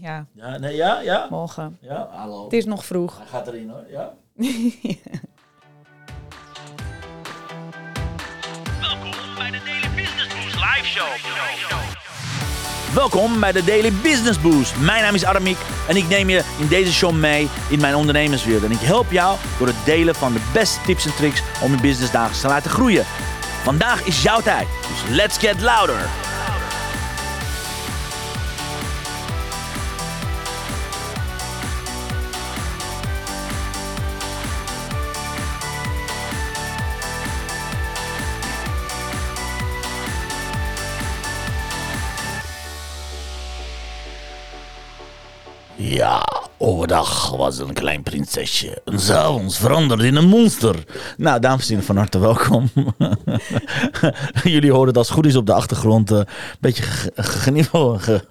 Ja, Ja, nee, ja, ja. morgen. Ja, hallo. Het is nog vroeg. Hij gaat erin hoor, ja. Welkom bij de Daily Business Boost Live Show. Welkom bij de Daily Business Boost. Mijn naam is Aramiek en ik neem je in deze show mee in mijn ondernemerswereld. En ik help jou door het delen van de beste tips en tricks om je business dagelijks te laten groeien. Vandaag is jouw tijd, dus let's get louder. Ja, overdag was het een klein prinsesje. En s'avonds veranderde in een monster. Nou, dames en heren, van harte welkom. Jullie horen het als het goed is op de achtergrond. eh, Een beetje ge- ge- geniepel ge-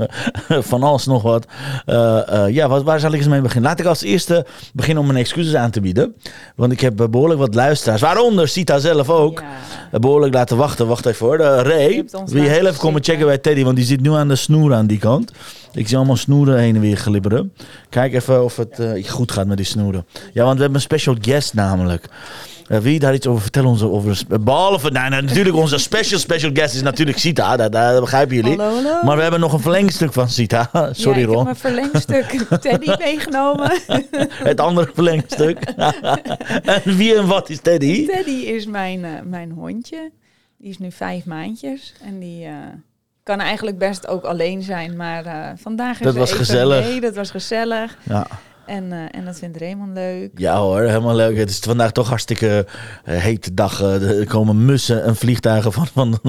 van alles nog wat. Eh, eh, ja, wat, waar zal ik eens mee beginnen? Laat ik als eerste beginnen om mijn excuses aan te bieden. Want ik heb eh, behoorlijk wat luisteraars, waaronder Sita zelf ook. Ja. eh, Behoorlijk laten wachten. Wacht even hoor. Ray, je heel even komen checken bij Teddy? Want die zit nu aan de snoer aan die kant. Ik zie allemaal snoeren heen en weer glibberen. Kijk even of het eh, goed gaat met die snoeren. Ja, want we hebben een special guest namelijk. Eh, wie daar iets over vertellen? Onze, over, behalve, nou, nou, natuurlijk onze special special guest is natuurlijk Sita. Dat, dat begrijpen jullie. Hallo, hallo. Maar we hebben nog een verlengstuk van Sita. Sorry ja, ik Ron. heb mijn verlengstuk Teddy meegenomen. Het andere verlengstuk. en wie en wat is Teddy? Teddy is mijn, eh, mijn hondje. Die is nu vijf maandjes. En die kan eigenlijk best ook alleen zijn. Maar eh, vandaag is Dat was even gezellig. mee. Dat was gezellig. Ja. En, eh, en dat vindt Raymond leuk. Ja hoor, helemaal leuk. Het is vandaag toch hartstikke eh, hete dag. Eh, er komen mussen en vliegtuigen van, van,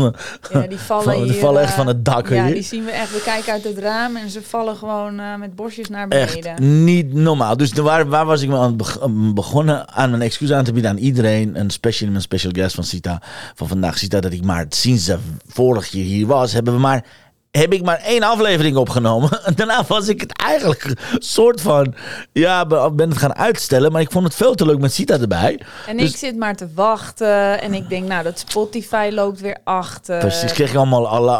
Ja, die vallen, van, die hier, vallen echt van het dak. Ja, hier. die zien we echt. We kijken uit het raam en ze vallen gewoon met bosjes naar Echt beneden. niet normaal. Dus de- waar, waar was ik me aan aan begonnen aan mijn excuus aan te bieden aan iedereen. En special mijn special guest van Sita van vandaag. Sita dat ik maar sinds vorig jaar hier was, hebben we maar heb ik maar één aflevering opgenomen. En daarna was ik het eigenlijk soort van, ja, be- ben het gaan uitstellen. Maar ik vond het veel te leuk met Sita erbij. En Dus- ik zit maar te wachten en ik denk, nou, dat Spotify loopt weer achter. Precies, kreeg je allemaal alle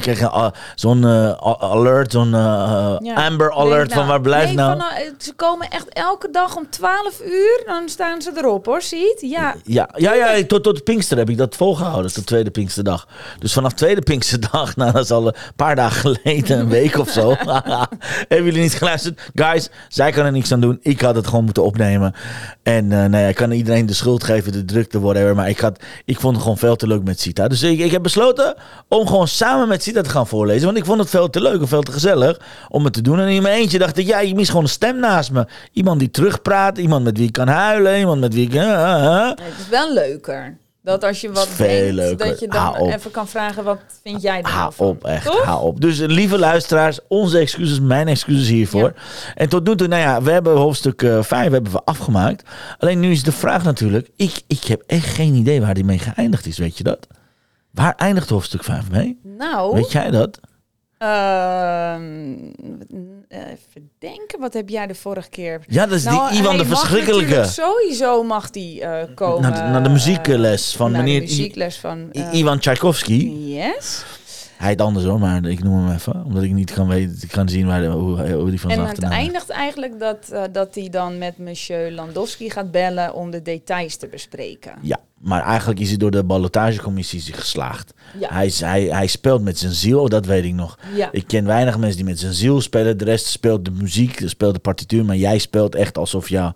kreeg je zo'n eh, alert, zo'n eh, Ja. Amber Nee, alert nou, van waar blijft nee, nou? van, eh, ze komen echt elke dag om 12 uur, dan staan ze erop hoor, ziet? Ja, Ja, ja, ja tot, tot Pinkster heb ik dat volgehouden, tot tweede Pinksterdag. Dus vanaf tweede Pinksterdag, nou dat is al een paar dagen geleden, een week of zo. Hebben jullie niet geluisterd? Guys, zij kan er niks aan doen. Ik had het gewoon moeten opnemen. En eh nou ja, ik kan iedereen de schuld geven, de drukte, whatever. Maar ik, had, ik vond het gewoon veel te leuk met Sita. Dus ik, heb besloten om gewoon samen met Sita te gaan voorlezen. Want ik vond het veel te leuk en veel te gezellig om het te doen. En in mijn eentje dacht ik, ja, je mist gewoon een stem naast me. Iemand die terugpraat, iemand met wie ik kan huilen, iemand met wie ik... eh, eh. het is wel leuker. Dat als je wat veel denkt, dat je dan even kan vragen, wat vind jij er Hou nou van? op, echt. Toch? Op. Dus eh, lieve luisteraars, onze excuses, mijn excuses hiervoor. En tot nu toe, nou ja, we hebben hoofdstuk 5 hebben we afgemaakt. Alleen nu is de vraag natuurlijk, ik, ik heb echt geen idee waar die mee geëindigd is, weet je dat? Waar eindigt hoofdstuk 5 mee? Nou, Weet jij dat? Ehm, even denken, wat heb jij de vorige keer... Ja, dat is Nou, die Ivan hij de Verschrikkelijke. Sowieso mag die eh, komen. Naar de, naar de muziekles van naar de meneer I- muziekles van... I- eh, Ivan Tchaikovsky. Yes. Hij heet anders hoor, maar ik noem hem even. Omdat ik niet kan weten, ik kan zien waar, de- hoe, hoe die van En het eindigt eigenlijk dat, dat hij dan met monsieur Landowski gaat bellen om de details te bespreken. Ja, maar eigenlijk is hij door de ballotagecommissie geslaagd. Ja. Hij, hij, hij speelt met zijn ziel, dat weet ik nog. Ja. Ik ken weinig mensen die met zijn ziel spelen. De rest speelt de muziek, speelt de partituur. Maar jij speelt echt alsof, jou,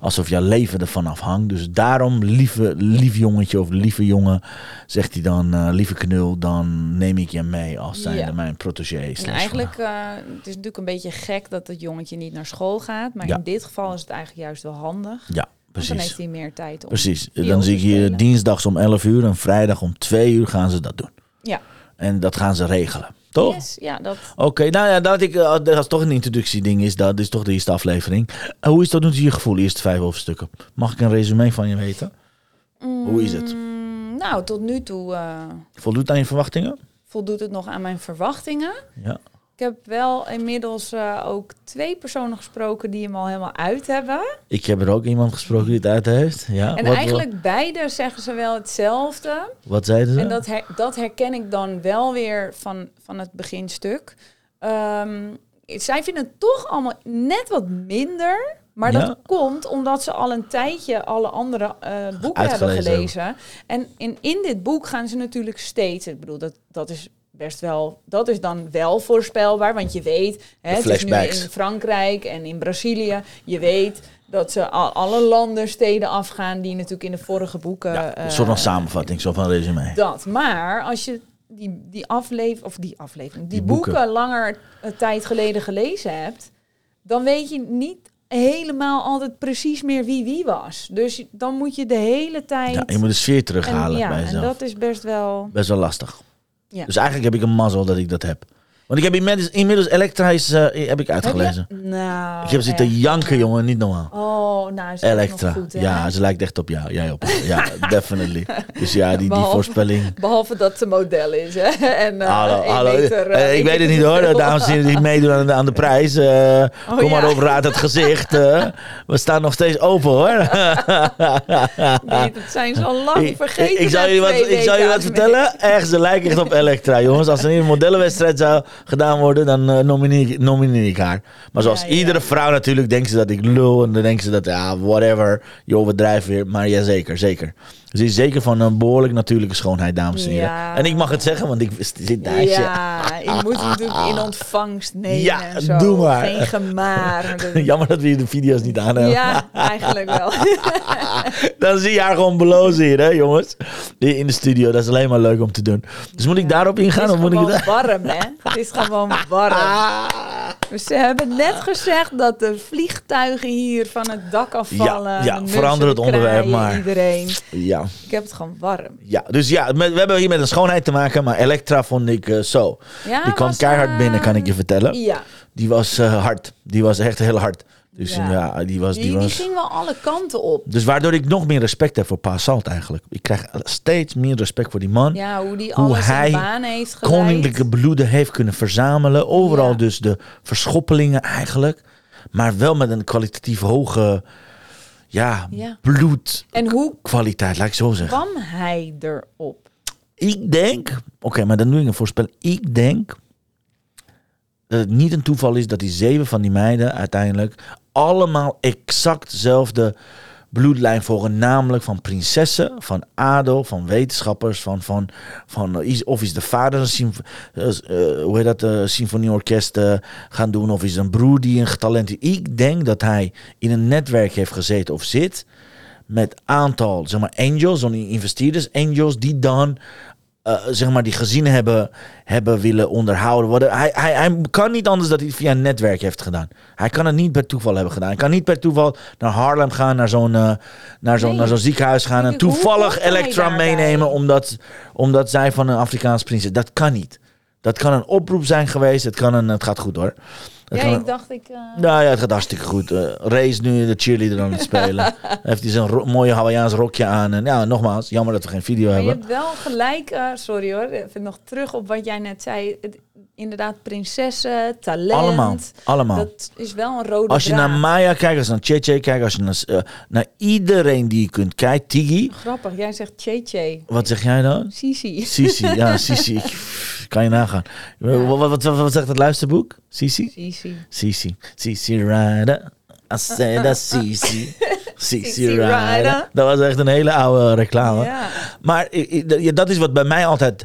alsof jouw leven ervan afhangt. Dus daarom, lieve, lief jongetje of lieve jongen, zegt hij dan, eh, lieve knul, dan neem ik je mee als zijnde Ja. mijn protégé. En eigenlijk, eh, het is natuurlijk een beetje gek dat het jongetje niet naar school gaat. Maar in dit geval is het eigenlijk juist wel handig. Ja, Want dan precies. heeft hij meer tijd om Precies. Dan zie ik hier dinsdags om 11 uur en vrijdag om 2 uur gaan ze dat doen. Ja. En dat gaan ze regelen. Toch? Yes, ja, dat... Oké, nou ja, dat, ik, eh, dat is toch een introductieding is, dat is toch de eerste aflevering. Eh, hoe is dat nu je gevoel, eerste vijf hoofdstukken? Mag ik een resume van je weten? Hoe is het? Mm, nou, tot nu toe eh, Voldoet aan je verwachtingen? voldoet het nog aan mijn verwachtingen. Ja. Ik heb wel inmiddels eh, ook twee personen gesproken die hem al helemaal uit hebben. Ik heb er ook iemand gesproken die het uit heeft. Ja. En wat, eigenlijk beide zeggen ze wel hetzelfde. Wat zeiden ze? En dat, her- dat herken ik dan wel weer van, van het beginstuk. Ehm, zij vinden het toch allemaal net wat minder. Maar Ja. dat komt omdat ze al een tijdje alle andere eh, boeken hebben gelezen. En in, in dit boek gaan ze natuurlijk steeds... Ik bedoel, dat, dat is best wel... Dat is dan wel voorspelbaar, want je weet... Hè, het is nu in Frankrijk en in Brazilië. Je weet dat ze al, alle landen, steden afgaan... die natuurlijk in de vorige boeken... Ja, eh, een soort van samenvatting, zo van resume. dat. Maar als je die, die aflevering, of die aflevering, die, Die boeken. boeken. langer een tijd geleden gelezen hebt, dan weet je niet helemaal altijd precies meer wie wie was. Dus dan moet je de hele tijd. Ja, je moet de sfeer terughalen en, ja, bij en jezelf. dat is best wel. Best wel lastig. Ja. Dus eigenlijk heb ik een mazzel dat ik dat heb. Want ik heb inmiddels, inmiddels Elektra is, eh, heb ik uitgelezen. Heb? Nou, ik heb zitten echt. janken, jongen, niet normaal. Oh, nou, ze Elektra. goed, ja, ze lijkt echt op jou. Jij op. Ja, definitely. Dus ja, die, die Behalve- voorspelling. Behalve dat ze model is, hè? En, eh, Hallo, één hallo. meter, Eh, eh, ik weet het niet hoor, dames en heren die meedoen aan de, aan de prijs. Oh, kom maar op, raad het gezicht. we staan nog steeds open hoor. Nee, dat zijn ze al lang vergeten. ik, ik zal je wat, ik zal je wat vertellen. Echt, ze lijken echt op Elektra, jongens. Als er een modellenwedstrijd zou gedaan worden, dan nomineer, ik- nomineer ik haar. Maar zoals Ja. iedere vrouw natuurlijk, denken ze dat ik lul. En dan denken ze dat, ja, whatever. Je overdrijft weer. Maar ja, zeker, zeker. Ze is zeker van een behoorlijk natuurlijke schoonheid, dames en heren. Ja. En ik mag het zeggen, want ik zit je. Ja, je moet hem natuurlijk in ontvangst nemen Ja, en zo. doe maar. Geen gemaar. Jammer dat we hier de video's niet aan hebben. Ja, eigenlijk wel. Dan zie je haar gewoon belozen hier, hè, jongens. In de studio. Dat is alleen maar leuk om te doen. Dus moet ik daarop ingaan? Het Of is moet ik gewoon het... warm, hè? Het is gewoon warm. Ze hebben net gezegd dat de vliegtuigen hier van het dak afvallen. Ja, ja, de verander het onderwerp maar. Iedereen. Ja. Ik heb het gewoon warm. Ja, dus ja, we hebben hier met een schoonheid te maken, maar Elektra vond ik eh, zo. Ja, die kwam was, keihard eh, binnen, kan ik je vertellen. Ja, Die was eh, hard. Die was echt heel hard. Dus ja, Ja. die was... Die die, die was... ging wel alle kanten op. Dus waardoor ik nog meer respect heb voor Pa Salt eigenlijk. Ik krijg steeds meer respect voor die man. Ja, hoe die Hoe hij baan heeft geleid. Koninklijke bloeden heeft kunnen verzamelen. Overal Ja. dus de verschoppelingen eigenlijk. Maar wel met een kwalitatief hoge ja, Ja. bloedkwaliteit, En hoe laat ik zo zeggen. kwam hij erop? Ik denk, oké, maar dan doe ik een voorspelling. Ik denk dat het niet een toeval is dat die zeven van die meiden uiteindelijk allemaal exact dezelfde bloedlijn volgen. Namelijk van prinsessen, van adel, van wetenschappers, van, van, van of is de vader een eh, eh, hoe heet dat, eh, symfonieorkest gaan doen, of is een broer die een talent is. Ik denk dat hij in een netwerk heeft gezeten of zit met aantal, zeg maar, angels, investeerders, angels, die dan, eh, zeg maar, die gezinnen hebben, hebben willen onderhouden worden. Hij, hij, hij kan niet anders dat hij het via een netwerk heeft gedaan. Hij kan het niet per toeval hebben gedaan. Hij kan niet per toeval naar Harlem gaan, naar zo'n, eh, naar zo'n, Nee. naar zo'n ziekenhuis gaan en toevallig Elektra meenemen omdat, omdat zij van een Afrikaans prinses. Dat kan niet. Dat kan een oproep zijn geweest. Het, kan een, het gaat goed hoor. Ja, kan ik dacht ik... eh, nou ja, het gaat hartstikke goed. Eh is nu de cheerleader aan het spelen. Heeft hij zijn ro- mooie Hawaiiaans rokje aan. En ja, nogmaals, jammer dat we geen video Maar je hebben. hebt wel gelijk, eh, sorry hoor, even nog terug op wat jij net zei. Het- inderdaad, prinsessen, talent. Allemaal, allemaal. Dat is wel een rode Als je draad. naar Maya kijkt, als je naar Cheche kijkt, als je naar, eh, naar iedereen die je kunt kijken, Tigi. Grappig, jij zegt Cheche. Wat zeg jij dan? Sisi. Sisi, ja, Sisi. Kan je nagaan. Wat, wat, wat, wat zegt het luisterboek? Sisi? Sisi. Sisi. Sisi Rider. I said that Sisi. Sisi Sisi Rider. Rider. Dat was echt een hele oude reclame. Ja. Maar dat is wat bij mij altijd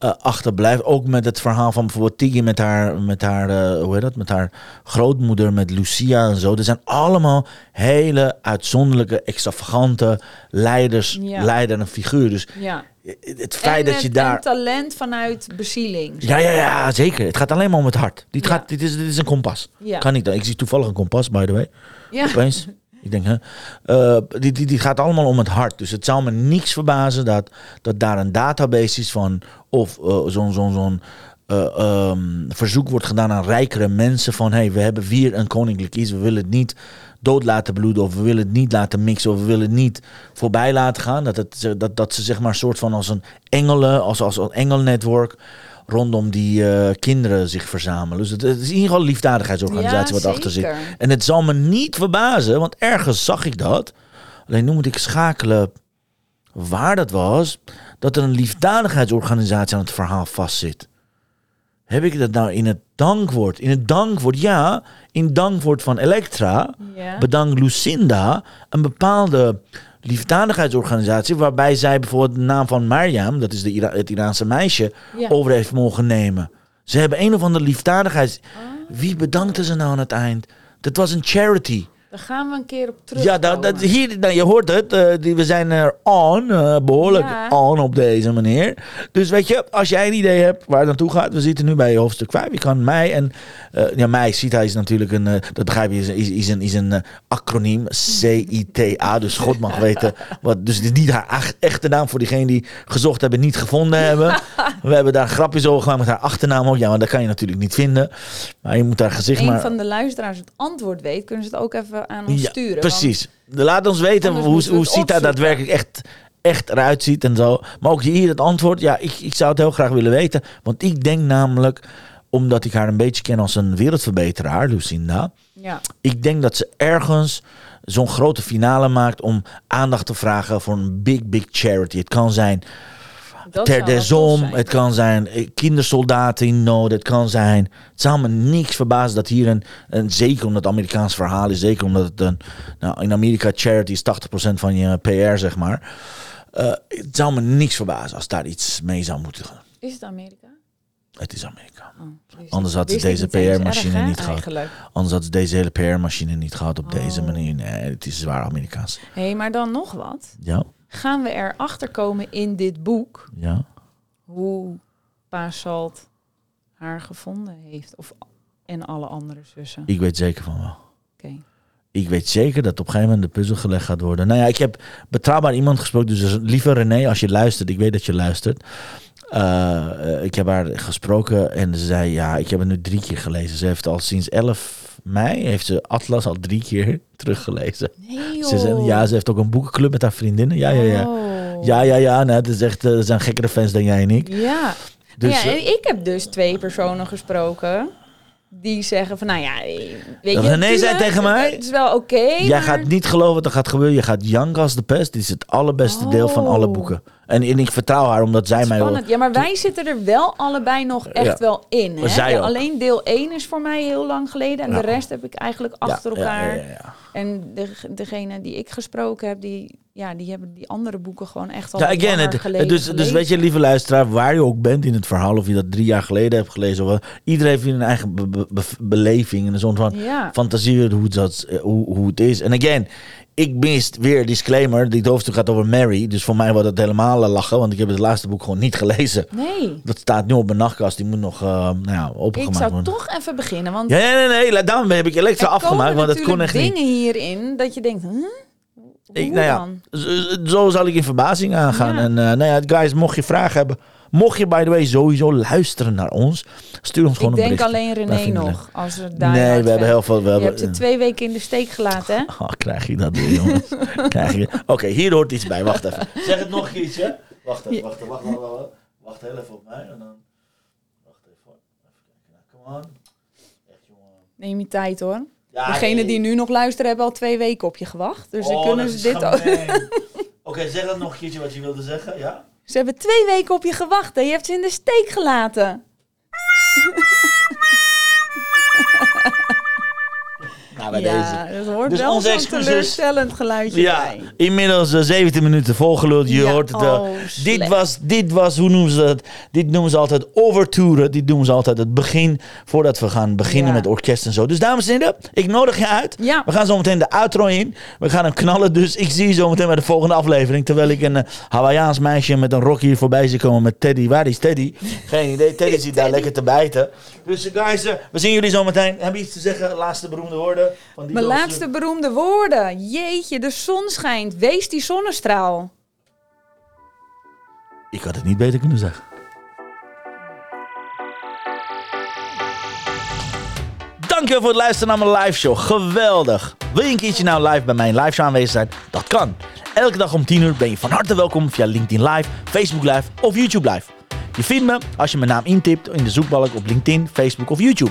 eh, achterblijft. Ook met het verhaal van bijvoorbeeld Tiggy met haar, met haar, eh, hoe heet dat? Met haar grootmoeder, met Lucia en zo. Er zijn allemaal hele uitzonderlijke, extravagante leiders, Ja. leider en figuur. Dus ja. het feit en, dat je daar... en talent vanuit bezieling. Ja, ja, ja, zeker. Het gaat alleen maar om het hart. Dit, Ja. gaat, dit, is, dit is een kompas. Ja. Kan niet. Ik zie toevallig een kompas, by the way. Ja. Opeens. Ik denk, hè. Eh, die, die, die gaat allemaal om het hart. Dus het zou me niks verbazen dat, dat daar een database is van... of eh, zo'n zo'n zo'n eh, ehm, verzoek wordt gedaan aan rijkere mensen... van, hey, we hebben weer een koninklijk iets. We willen het niet dood laten bloeden... of we willen het niet laten mixen... of we willen het niet voorbij laten gaan. Dat, het, dat, dat ze zeg maar een soort van als een engelen... als, als een engelnetwerk rondom die eh, kinderen zich verzamelen. Dus het, het is in ieder geval een liefdadigheidsorganisatie Ja, wat achter zit. En het zal me niet verbazen, want ergens zag ik dat. Alleen nu moet ik schakelen waar dat was. Dat er een liefdadigheidsorganisatie aan het verhaal vastzit. Heb ik dat nou in het dankwoord? In het dankwoord, ja. In het dankwoord van Elektra Ja. bedankt Lucinda een bepaalde liefdadigheidsorganisatie... waarbij zij bijvoorbeeld de naam van Mariam, dat is de Ira- het Iraanse meisje, Ja. over heeft mogen nemen. Ze hebben een of andere liefdadigheids... Ah. Wie bedankte ze nou aan het eind? Dat was een charity. Daar gaan we een keer op terug. Ja, dat, dat, hier, nou, je hoort het. eh, die, we zijn er on, eh, behoorlijk Ja. on op deze manier. Dus weet je, als jij een idee hebt waar het naartoe gaat. We zitten nu bij hoofdstuk 5. Je kan mij en... eh, ja, mij, CITA is natuurlijk een... eh, dat begrijp je, is, is, is een, is een eh, acroniem. C-I-T-A. Dus God mag weten. Wat, dus niet haar echte naam voor diegenen die gezocht hebben, niet gevonden hebben. We hebben daar grapjes over gemaakt met haar achternaam ook. Ja, maar dat kan je natuurlijk niet vinden. Maar je moet haar gezicht Een maar... van de luisteraars het antwoord weet, kunnen ze het ook even aan ons Ja, sturen. Precies. Laat ons weten Anders hoe, hoe Sita daadwerkelijk echt, echt eruit ziet en zo. Maar ook hier het antwoord. Ja, ik, ik zou het heel graag willen weten. Want ik denk namelijk, omdat ik haar een beetje ken als een wereldverbeteraar, Lucinda. Ja. Ik denk dat ze ergens zo'n grote finale maakt om aandacht te vragen voor een big, big charity. Het kan zijn Dat Ter Om, zijn. het kan zijn eh, kindersoldaten in nood, het kan zijn... Het zou me niks verbazen dat hier een, een zeker omdat het Amerikaans verhaal is, zeker omdat het een... Nou, in Amerika charity is 80% van je PR, zeg maar. Eh, het zou me niks verbazen als daar iets mee zou moeten gaan. Is het Amerika? Het is Amerika. Oh, Anders had ze deze. PR-machine niet gehad. Anders had ze deze hele PR-machine niet gehad op deze Oh. manier. Nee, het is zwaar Amerikaans. Hé, hey, maar dan nog wat. Ja, Gaan we erachter komen in dit boek ja. hoe Pa Salt haar gevonden heeft? Of, en alle andere zussen? Ik weet zeker van wel. Oké. Ik weet zeker dat op een gegeven moment de puzzel gelegd gaat worden. Nou ja, ik heb betrouwbaar iemand gesproken. Dus lieve René, als je luistert, ik weet dat je luistert. Eh, eh, ik heb haar gesproken en ze zei, ja, ik heb het nu drie keer gelezen. Ze heeft al sinds 11 mei, heeft ze Atlas al drie keer teruggelezen. Nee joh. Ze zei, ja, ze heeft ook een boekenclub met haar vriendinnen. Ja, ja, ja. Oh. Ja, ja, ja. Nou, het is echt, eh, er zijn gekkere fans dan jij en ik. Ja. Dus, ja, eh, ik heb dus twee personen gesproken die zeggen van, nou ja, weet je, René zei tegen mij, het is wel oké, Jij maar- gaat niet geloven wat er gaat gebeuren. Je gaat janken als de pest. Dit is het allerbeste deel van alle Oh. boeken. En, en ik vertrouw haar omdat zij mij... Spannend. Ja, maar wij zitten er wel allebei nog echt Ja. wel in. Hè? Ja, alleen deel 1 is voor mij heel lang geleden. En de rest heb ik eigenlijk achter elkaar. ja, ja, ja. En de, degene die ik gesproken heb, die, ja, die hebben die andere boeken gewoon echt al Ja, again, het, geleden dus, dus weet je, lieve luisteraar, waar je ook bent in het verhaal, of je dat drie jaar geleden hebt gelezen, of iedereen heeft een eigen be- be- be- beleving en een soort van Ja. fantasie hoe het, dat, eh, hoe, hoe het is. En again, ik mist weer disclaimer, dit hoofdstuk gaat over Mary, dus voor mij wordt het helemaal eh, lachen, want ik heb het laatste boek gewoon niet gelezen. Nee, Dat staat nu op mijn nachtkast, die moet nog eh, nou ja, ik opengemaakt zou worden. toch even beginnen. Want Ja, nee, nee, nee, daarom heb ik Elektra afgemaakt, want dat kon echt niet. dingen hierin dat je denkt, huh? Ik, nou ja, zo zal ik in verbazing aangaan. Ja. En eh, nou ja, guys, mocht je vragen hebben, mocht je by the way sowieso luisteren naar ons, stuur ons gewoon Ik een denk bericht. alleen Wij René vinden het nog. Als er daar Nee, we hebben heel veel. We Je hebben, hebt ze twee weken in de steek gelaten, hè? Oh, krijg je dat weer, jongens? krijg je... Oké, hier hoort iets bij. Wacht even. Zeg het nog eens, hè? Wacht even, wacht even, wacht, wacht, wacht, wacht. Wacht heel even op mij en dan... Wacht even. Even kijken. Nou, come on. Echt, jongen. Neem je tijd, hoor. Ja, Degenen nee. die nu nog luisteren hebben al twee weken op je gewacht. Dus dan Oh, kunnen dat ze dit ook. Oké, zeg dat nog een keertje wat je wilde zeggen, ja? Ze hebben twee weken op je gewacht en je hebt ze in de steek gelaten. Nou, bij ja, deze. dat hoort Dus wel zo'n excuses. teleurstellend geluidje Ja, bij. inmiddels eh, 17 minuten volgeluld. Je Ja, hoort het. eh, oh, dit, was, dit was, hoe noemen ze dat? Dit noemen ze altijd overtouren. Dit noemen ze altijd het begin, voordat we gaan beginnen Ja. met orkest en zo. Dus dames en heren, ik nodig je uit. Ja. We gaan zo meteen de outro in. We gaan hem knallen. Dus ik zie je zo meteen bij de volgende aflevering. Terwijl ik een uh, Hawaiiaans meisje met een rok hier voorbij zie komen met Teddy. Waar is Teddy? Geen idee. Teddy zit daar lekker te bijten. Dus guys, we zien jullie zo meteen. Heb je iets te zeggen? Laatste beroemde woorden? Van die Mijn laatste beroemde woorden. Jeetje, de zon schijnt. Wees die zonnestraal. Ik had het niet beter kunnen zeggen. Dankjewel voor het luisteren naar mijn live show. Geweldig. Wil je een keertje nou live bij mijn live show aanwezig zijn? Dat kan. Elke dag om 10 uur ben je van harte welkom via LinkedIn Live, Facebook Live of YouTube Live. Je vindt me als je mijn naam intipt in de zoekbalk op LinkedIn, Facebook of YouTube.